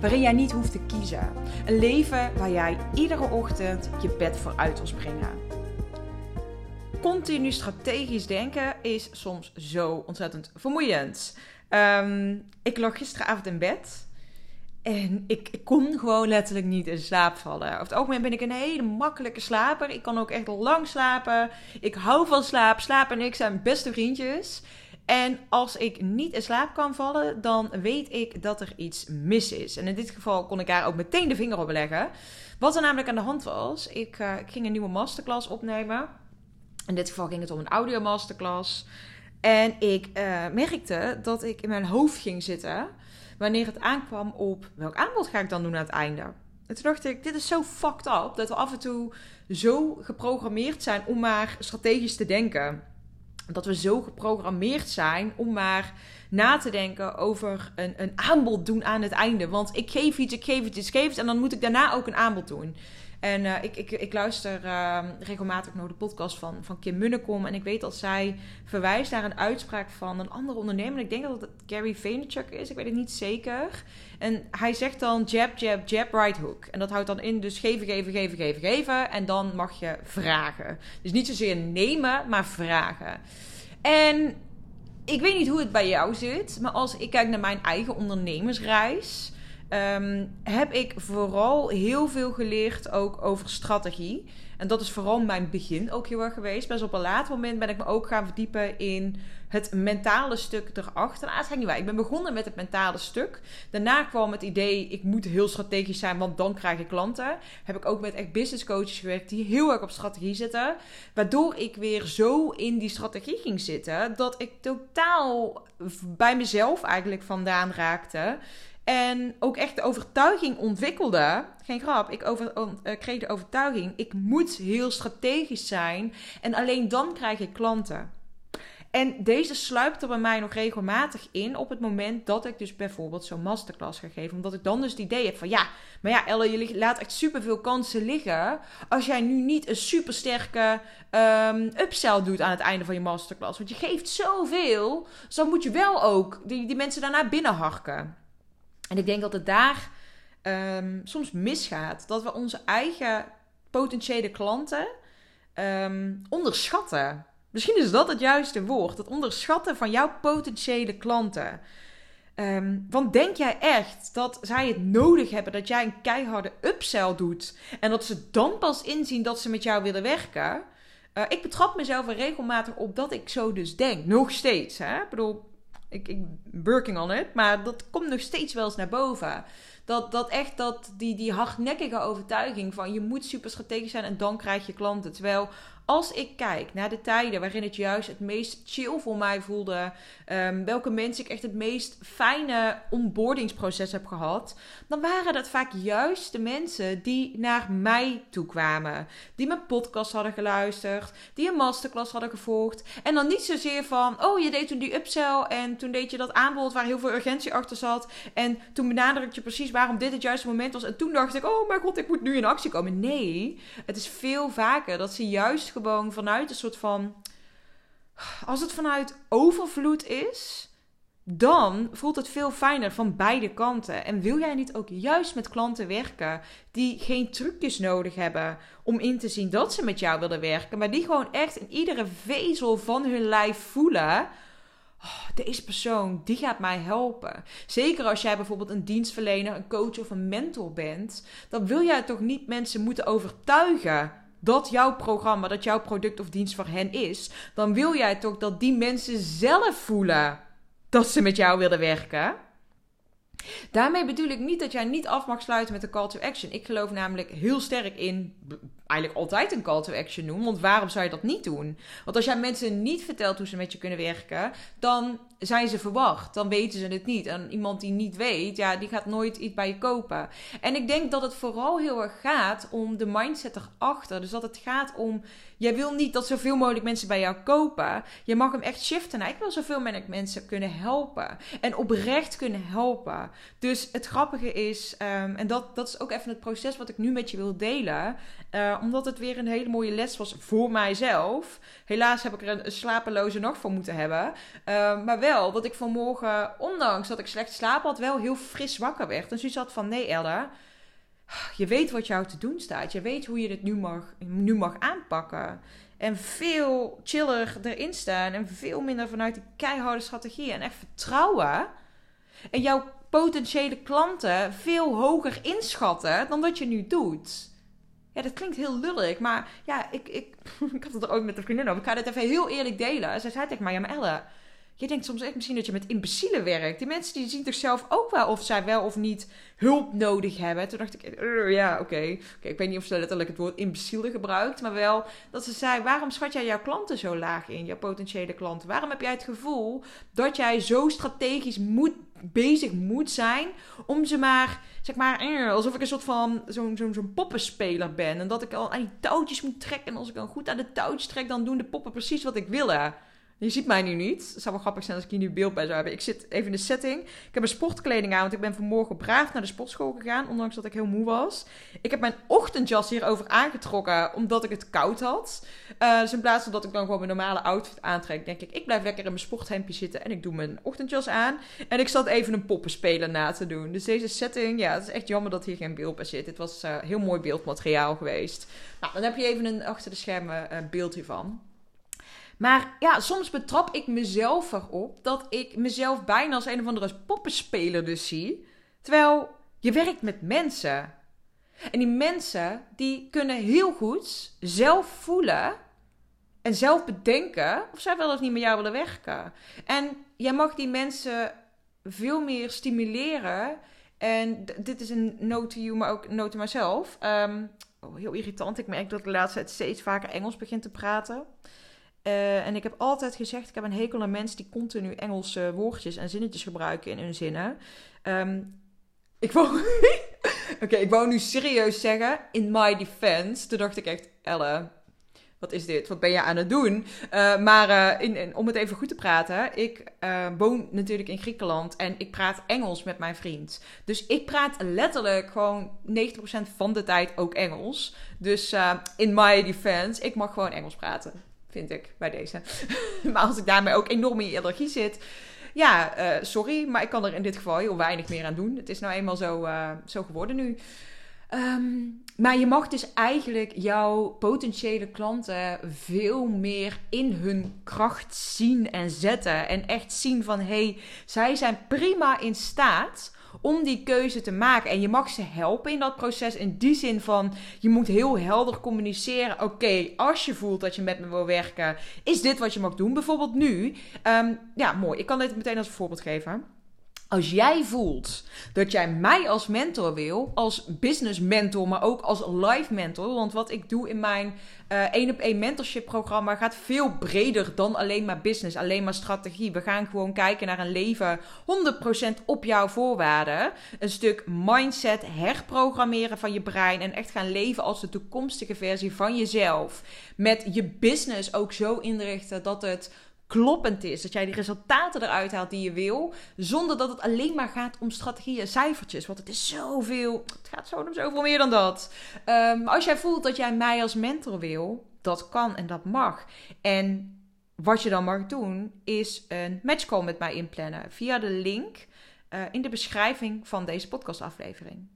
waarin jij niet hoeft te kiezen. Een leven waar jij iedere ochtend je bed voor uit wil springen. Continu strategisch denken is soms zo ontzettend vermoeiend. Ehm, ik lag gisteravond in bed. En ik, ik, kon gewoon letterlijk niet in slaap vallen. Over het algemeen ben ik een hele makkelijke slaper. Ik kan ook echt lang slapen. Ik hou van slaap. Slaap en ik zijn beste vriendjes. En als ik niet in slaap kan vallen, dan weet ik dat er iets mis is. En in dit geval kon ik daar ook meteen de vinger op leggen. Wat er namelijk aan de hand was, ik, ik ging een nieuwe masterclass opnemen. In dit geval ging het om een audio masterclass. En ik uh, merkte dat ik in mijn hoofd ging zitten wanneer het aankwam op welk aanbod ga ik dan doen aan het einde. En toen dacht ik, dit is zo fucked up dat we af en toe zo geprogrammeerd zijn om maar strategisch te denken dat we zo geprogrammeerd zijn om maar na te denken over een, een aanbod doen aan het einde. Want ik geef iets, ik geef iets, ik geef iets en dan moet ik daarna ook een aanbod doen. En uh, ik, ik, ik luister uh, regelmatig naar de podcast van, van Kim Munnekom. En ik weet dat zij verwijst naar een uitspraak van een andere ondernemer. Ik denk dat het Gary Vaynerchuk is. Ik weet het niet zeker. En hij zegt dan jab, jab, jab, right hook. En dat houdt dan in dus geven, geven, geven, geven, geven. En dan mag je vragen. Dus niet zozeer nemen, maar vragen. En ik weet niet hoe het bij jou zit. Maar als ik kijk naar mijn eigen ondernemersreis um, heb ik vooral heel veel geleerd ook over strategie. En dat is vooral mijn begin ook heel erg geweest. Best op een later moment ben ik me ook gaan verdiepen in het mentale stuk erachter. Nou, dat niet. Ik ben begonnen met het mentale stuk. Daarna kwam het idee, ik moet heel strategisch zijn, want dan krijg ik klanten. Heb ik ook met echt business coaches gewerkt die heel erg op strategie zitten. Waardoor ik weer zo in die strategie ging zitten, dat ik totaal bij mezelf eigenlijk vandaan raakte. En ook echt de overtuiging ontwikkelde. Geen grap, ik over, uh, kreeg de overtuiging: ik moet heel strategisch zijn. En alleen dan krijg ik klanten. En deze sluipt er bij mij nog regelmatig in op het moment dat ik dus bijvoorbeeld zo'n masterclass ga geven. Omdat ik dan dus het idee heb van ja, maar ja, Elle, je laat echt superveel kansen liggen. Als jij nu niet een supersterke um, upsell doet aan het einde van je masterclass. Want je geeft zoveel, dus dan moet je wel ook die, die mensen daarna binnenharken. En ik denk dat het daar um, soms misgaat. Dat we onze eigen potentiële klanten um, onderschatten. Misschien is dat het juiste woord. Het onderschatten van jouw potentiële klanten. Um, want denk jij echt dat zij het nodig hebben dat jij een keiharde upsell doet en dat ze dan pas inzien dat ze met jou willen werken? Uh, ik betrap mezelf er regelmatig op dat ik zo dus denk. Nog steeds. Hè? Ik bedoel, ik, ik working on it. Maar dat komt nog steeds wel eens naar boven. Dat, dat echt dat, die, die hardnekkige overtuiging van je moet super strategisch zijn en dan krijg je klanten. Terwijl als ik kijk naar de tijden waarin het juist het meest chill voor mij voelde, um, welke mensen ik echt het meest fijne onboardingsproces heb gehad, dan waren dat vaak juist de mensen die naar mij toe kwamen. Die mijn podcast hadden geluisterd, die een masterclass hadden gevolgd. En dan niet zozeer van, oh je deed toen die upsell en toen deed je dat aanbod waar heel veel urgentie achter zat. En toen benaderde ik je precies waarom dit het juiste moment was. En toen dacht ik, oh mijn god, ik moet nu in actie komen. Nee, het is veel vaker dat ze juist gewoon vanuit een soort van. Als het vanuit overvloed is, dan voelt het veel fijner van beide kanten. En wil jij niet ook juist met klanten werken die geen trucjes nodig hebben om in te zien dat ze met jou willen werken, maar die gewoon echt in iedere vezel van hun lijf voelen: oh, deze persoon, die gaat mij helpen. Zeker als jij bijvoorbeeld een dienstverlener, een coach of een mentor bent, dan wil jij toch niet mensen moeten overtuigen dat jouw programma, dat jouw product of dienst voor hen is. Dan wil jij toch dat die mensen zelf voelen dat ze met jou willen werken. Daarmee bedoel ik niet dat jij niet af mag sluiten met de call to action. Ik geloof namelijk heel sterk in eigenlijk altijd een call to action doen. Want waarom zou je dat niet doen? Want als jij mensen niet vertelt hoe ze met je kunnen werken, dan zijn ze verwacht. Dan weten ze het niet. En iemand die niet weet, ja, die gaat nooit iets bij je kopen. En ik denk dat het vooral heel erg gaat om de mindset erachter. Dus dat het gaat om, jij wil niet dat zoveel mogelijk mensen bij jou kopen. Je mag hem echt shiften. Nou, ik wil zoveel mogelijk mensen kunnen helpen. En oprecht kunnen helpen. Dus het grappige is, um, en dat, dat is ook even het proces wat ik nu met je wil delen. Uh, omdat het weer een hele mooie les was voor mijzelf. Helaas heb ik er een, slapeloze nacht voor moeten hebben. Uh, maar wel dat ik vanmorgen, ondanks dat ik slecht slaap had, wel heel fris wakker werd. En ze zat van, nee Ella, je weet wat jou te doen staat. Je weet hoe je dit nu mag, nu mag aanpakken. En veel chiller erin staan. En veel minder vanuit die keiharde strategie. En echt vertrouwen. En jouw potentiële klanten veel hoger inschatten dan wat je nu doet. Ja, dat klinkt heel lullig, maar ja, ik, ik, ik had het er ook met een vriendin over. Ik ga dit even heel eerlijk delen. Zij zei tegen mij, ja maar Elle, je denkt soms echt misschien dat je met imbecielen werkt. Die mensen die zien toch zelf ook wel of zij wel of niet hulp nodig hebben. Toen dacht ik, uh, ja, oké. Okay. ik weet niet of ze letterlijk het woord imbecielen gebruikt. Maar wel dat ze zei, waarom schat jij jouw klanten zo laag in? Jouw potentiële klanten. Waarom heb jij het gevoel dat jij zo strategisch moet, bezig moet zijn om ze maar, zeg maar, uh, alsof ik een soort van zo'n poppenspeler ben. En dat ik al aan die touwtjes moet trekken. En als ik dan goed aan de touwtjes trek, dan doen de poppen precies wat ik wil. Je ziet mij nu niet. Het zou wel grappig zijn als ik hier nu beeld bij zou hebben. Ik zit even in de setting. Ik heb mijn sportkleding aan, want ik ben vanmorgen braaf naar de sportschool gegaan, ondanks dat ik heel moe was. Ik heb mijn ochtendjas hierover aangetrokken, omdat ik het koud had. Uh, dus in plaats van dat ik dan gewoon mijn normale outfit aantrek, denk ik, ik blijf lekker in mijn sporthemdje zitten en ik doe mijn ochtendjas aan. En ik zat even een poppenspeler na te doen. Dus deze setting, ja, het is echt jammer dat hier geen beeld bij zit. Het was uh, heel mooi beeldmateriaal geweest. Nou, dan heb je even een achter de schermen uh, beeld hiervan. Maar ja, soms betrap ik mezelf erop dat ik mezelf bijna als een of andere poppenspeler dus zie. Terwijl je werkt met mensen. En die mensen die kunnen heel goed zelf voelen en zelf bedenken of zij wel of niet met jou willen werken. En jij mag die mensen veel meer stimuleren. En dit is een note to you, maar ook note to myself. Ehm, oh, heel irritant. Ik merk dat de laatste tijd steeds vaker Engels begin te praten. Uh, en ik heb altijd gezegd, ik heb een hekel aan mensen die continu Engelse woordjes en zinnetjes gebruiken in hun zinnen. Um, ik wou... Oké, ik wou nu serieus zeggen, in my defense. Toen dacht ik echt, Elle, wat is dit? Wat ben je aan het doen? Uh, maar in, in, om het even goed te praten, ik woon natuurlijk in Griekenland en ik praat Engels met mijn vriend. Dus ik praat letterlijk gewoon 90% van de tijd ook Engels. Dus in my defense, ik mag gewoon Engels praten vind ik bij deze. maar als ik daarmee ook enorm in allergie zit, ja, uh, sorry, maar ik kan er in dit geval heel weinig meer aan doen. Het is nou eenmaal zo, uh, zo geworden nu. Um, maar je mag dus eigenlijk jouw potentiële klanten veel meer in hun kracht zien en zetten. En echt zien van hé, hey, zij zijn prima in staat om die keuze te maken. En je mag ze helpen in dat proces in die zin van je moet heel helder communiceren. Oké, als je voelt dat je met me wil werken, is dit wat je mag doen. Bijvoorbeeld nu. Um, ja, mooi. Ik kan dit meteen als voorbeeld geven. Als jij voelt dat jij mij als mentor wil, als business mentor, maar ook als life mentor. Want wat ik doe in mijn één uh, op één mentorship programma gaat veel breder dan alleen maar business, alleen maar strategie. We gaan gewoon kijken naar een leven 100% op jouw voorwaarden. Een stuk mindset herprogrammeren van je brein en echt gaan leven als de toekomstige versie van jezelf. Met je business ook zo inrichten dat het kloppend is. Dat jij die resultaten eruit haalt die je wil. Zonder dat het alleen maar gaat om strategieën en cijfertjes. Want het is zoveel. Het gaat zo om zoveel meer dan dat. Um, als jij voelt dat jij mij als mentor wil. Dat kan en dat mag. En wat je dan mag doen. Is een matchcall met mij inplannen. Via de link uh, in de beschrijving van deze podcastaflevering.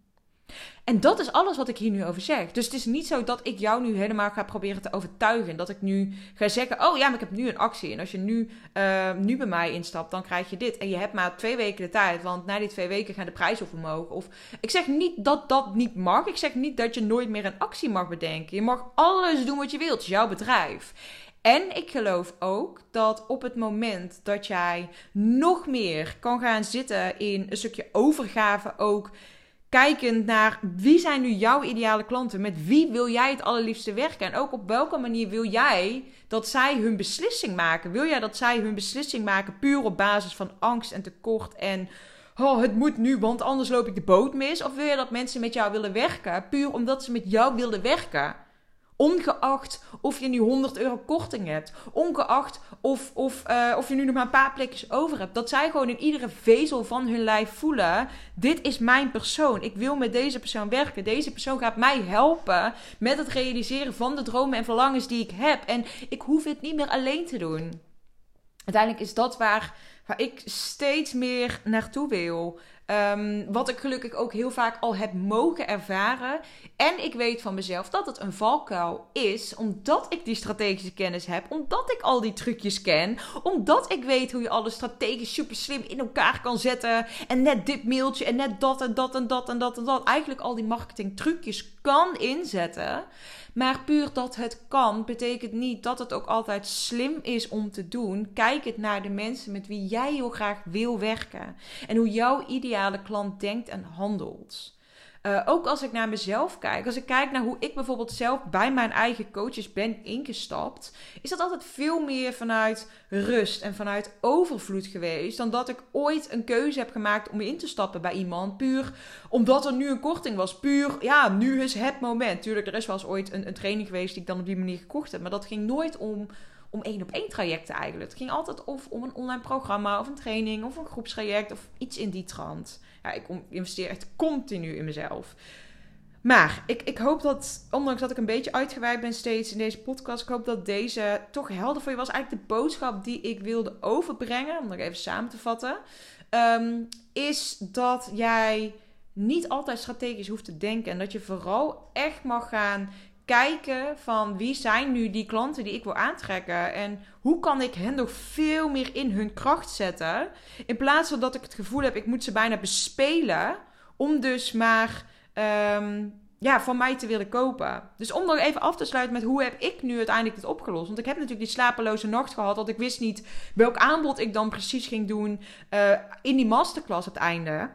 En dat is alles wat ik hier nu over zeg. Dus het is niet zo dat ik jou nu helemaal ga proberen te overtuigen. Dat ik nu ga zeggen: Oh ja, maar ik heb nu een actie. En als je nu, uh, nu bij mij instapt, dan krijg je dit. En je hebt maar twee weken de tijd. Want na die twee weken gaan de prijzen omhoog. Of ik zeg niet dat dat niet mag. Ik zeg niet dat je nooit meer een actie mag bedenken. Je mag alles doen wat je wilt. Het is jouw bedrijf. En ik geloof ook dat op het moment dat jij nog meer kan gaan zitten in een stukje overgave ook kijkend naar wie zijn nu jouw ideale klanten? Met wie wil jij het allerliefste werken? En ook op welke manier wil jij dat zij hun beslissing maken? Wil jij dat zij hun beslissing maken puur op basis van angst en tekort en oh, het moet nu, want anders loop ik de boot mis? Of wil je dat mensen met jou willen werken puur omdat ze met jou willen werken? Ongeacht of je nu 100 euro korting hebt. Ongeacht of, of, uh, of je nu nog maar een paar plekjes over hebt. Dat zij gewoon in iedere vezel van hun lijf voelen: dit is mijn persoon. Ik wil met deze persoon werken. Deze persoon gaat mij helpen met het realiseren van de dromen en verlangens die ik heb. En ik hoef het niet meer alleen te doen. Uiteindelijk is dat waar, waar ik steeds meer naartoe wil. Um, wat ik gelukkig ook heel vaak al heb mogen ervaren. En ik weet van mezelf dat het een valkuil is, omdat ik die strategische kennis heb, omdat ik al die trucjes ken, omdat ik weet hoe je alles strategisch super slim in elkaar kan zetten. En net dit mailtje en net dat en dat en dat en dat en dat. Eigenlijk al die marketing trucjes kan inzetten. Maar puur dat het kan, betekent niet dat het ook altijd slim is om te doen. Kijk het naar de mensen met wie jij heel graag wil werken. En hoe jouw ideale klant denkt en handelt. Uh, ook als ik naar mezelf kijk, als ik kijk naar hoe ik bijvoorbeeld zelf bij mijn eigen coaches ben ingestapt, is dat altijd veel meer vanuit rust en vanuit overvloed geweest dan dat ik ooit een keuze heb gemaakt om in te stappen bij iemand. Puur omdat er nu een korting was. Puur, ja, nu is het moment. Tuurlijk, er is wel eens ooit een, een training geweest die ik dan op die manier gekocht heb, maar dat ging nooit om om één op één trajecten eigenlijk. Het ging altijd of om een online programma of een training of een groepstraject of iets in die trant. Ja, ik investeer echt continu in mezelf. Maar ik, ik hoop dat, ondanks dat ik een beetje uitgeweid ben steeds in deze podcast, ik hoop dat deze toch helder voor je was. Eigenlijk de boodschap die ik wilde overbrengen, om nog even samen te vatten, ehm, is dat jij niet altijd strategisch hoeft te denken. En dat je vooral echt mag gaan kijken van wie zijn nu die klanten die ik wil aantrekken en hoe kan ik hen nog veel meer in hun kracht zetten in plaats van dat ik het gevoel heb ik moet ze bijna bespelen om dus maar ehm, ja, van mij te willen kopen. Dus om nog even af te sluiten met hoe heb ik nu uiteindelijk dit opgelost? Want ik heb natuurlijk die slapeloze nacht gehad, want ik wist niet welk aanbod ik dan precies ging doen uh, in die masterclass einde.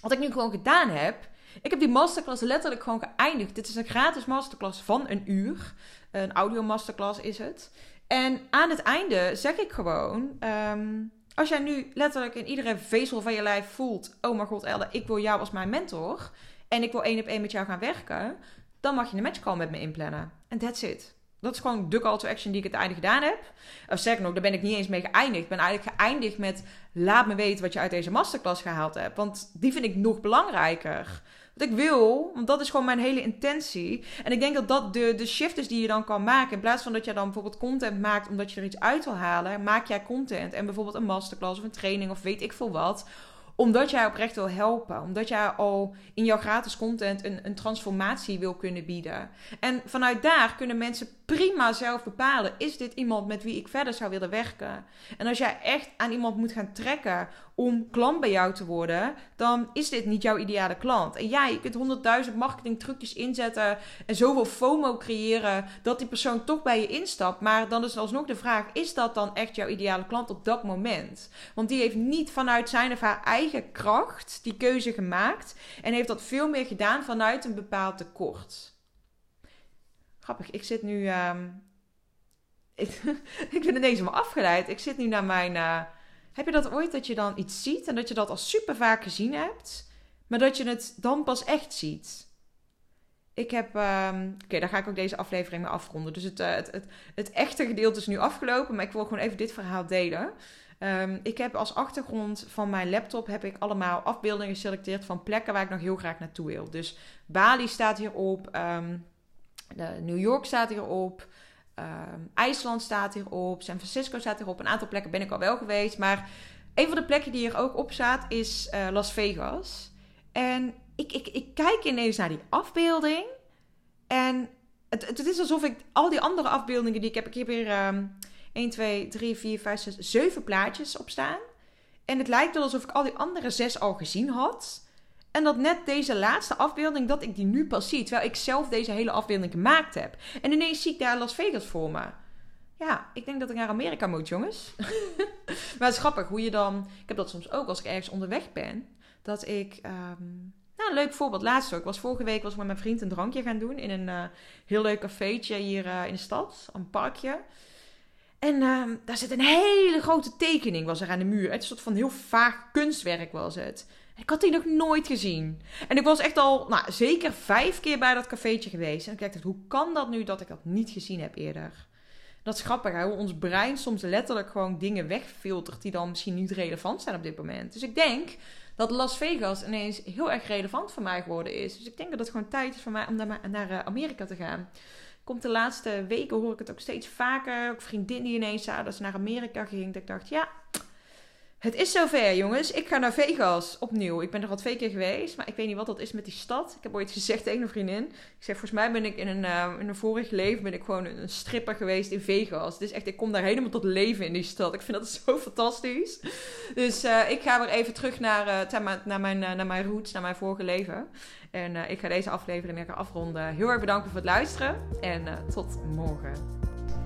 Wat ik nu gewoon gedaan heb, ik heb die masterclass letterlijk gewoon geëindigd. Dit is een gratis masterclass van een uur. Een audio masterclass is het. En aan het einde zeg ik gewoon... Ehm, als jij nu letterlijk in iedere vezel van je lijf voelt... Oh mijn god, Elde, ik wil jou als mijn mentor... en ik wil één op één met jou gaan werken... dan mag je een matchcall met me inplannen. En that's it. Dat is gewoon de call to action die ik het einde gedaan heb. Of zeg nog, daar ben ik niet eens mee geëindigd. Ik ben eigenlijk geëindigd met... laat me weten wat je uit deze masterclass gehaald hebt. Want die vind ik nog belangrijker wat ik wil, want dat is gewoon mijn hele intentie. En ik denk dat dat de, de shift is die je dan kan maken. In plaats van dat je dan bijvoorbeeld content maakt omdat je er iets uit wil halen, maak jij content. En bijvoorbeeld een masterclass of een training of weet ik veel wat omdat jij oprecht wil helpen. Omdat jij al in jouw gratis content een, een transformatie wil kunnen bieden. En vanuit daar kunnen mensen prima zelf bepalen: is dit iemand met wie ik verder zou willen werken? En als jij echt aan iemand moet gaan trekken om klant bij jou te worden, dan is dit niet jouw ideale klant. En ja, je kunt honderdduizend marketing trucjes inzetten en zoveel FOMO creëren dat die persoon toch bij je instapt. Maar dan is alsnog de vraag: is dat dan echt jouw ideale klant op dat moment? Want die heeft niet vanuit zijn of haar eigen kracht die keuze gemaakt en heeft dat veel meer gedaan vanuit een bepaald tekort. Grappig, ik zit nu. Uh, ik, ben ineens maar afgeleid. Ik zit nu naar mijn. Uh, heb je dat ooit dat je dan iets ziet en dat je dat al super vaak gezien hebt, maar dat je het dan pas echt ziet? Ik heb. Um, Oké, daar ga ik ook deze aflevering mee afronden. Dus het, uh, het, het, het, echte gedeelte is nu afgelopen, maar ik wil gewoon even dit verhaal delen. Um, ik heb als achtergrond van mijn laptop heb ik allemaal afbeeldingen geselecteerd van plekken waar ik nog heel graag naartoe wil. Dus Bali staat hierop. Um, New York staat hierop. Um, IJsland staat hierop. San Francisco staat hierop. Een aantal plekken ben ik al wel geweest. Maar een van de plekken die hier ook op staat is uh, Las Vegas. En ik, ik, ik kijk ineens naar die afbeelding. En het, het, is alsof ik al die andere afbeeldingen die ik heb. Ik heb hier um, 1, 2, 3, 4, 5, 6, 7 plaatjes op staan. En het lijkt wel alsof ik al die andere zes al gezien had. En dat net deze laatste afbeelding, dat ik die nu pas zie. Terwijl ik zelf deze hele afbeelding gemaakt heb. En ineens zie ik daar Las Vegas voor me. Ja, ik denk dat ik naar Amerika moet, jongens. maar het is grappig hoe je dan... Ik heb dat soms ook als ik ergens onderweg ben. Dat ik... Um, nou, een leuk voorbeeld. Laatst ook. Ik was vorige week was ik met mijn vriend een drankje gaan doen. In een uh, heel leuk cafeetje hier uh, in de stad. Een parkje. En uh, daar zit een hele grote tekening was er aan de muur. Het is een soort van heel vaag kunstwerk was het. Ik had die nog nooit gezien. En ik was echt al, nou, zeker vijf keer bij dat cafeetje geweest. En ik dacht, hoe kan dat nu dat ik dat niet gezien heb eerder? Dat is grappig, hè? hoe ons brein soms letterlijk gewoon dingen wegfiltert die dan misschien niet relevant zijn op dit moment. Dus ik denk dat Las Vegas ineens heel erg relevant voor mij geworden is. Dus ik denk dat het gewoon tijd is voor mij om naar, eh, Amerika te gaan. Komt de laatste weken hoor ik het ook steeds vaker. Ook vriendin die ineens zei dat ze naar Amerika ging. Dat ik dacht, ja, het is zover, jongens. Ik ga naar Vegas opnieuw. Ik ben er al twee keer geweest, maar ik weet niet wat dat is met die stad. Ik heb ooit gezegd tegen een vriendin. Ik zeg, volgens mij ben ik in een, uh, in een vorig leven ben ik gewoon een stripper geweest in Vegas. Het is echt, ik kom daar helemaal tot leven in die stad. Ik vind dat zo fantastisch. Dus uh, ik ga weer even terug naar, uh, naar, mijn, naar mijn roots, naar mijn vorige leven. En ik ga deze aflevering lekker afronden. Heel erg bedankt voor het luisteren en tot morgen.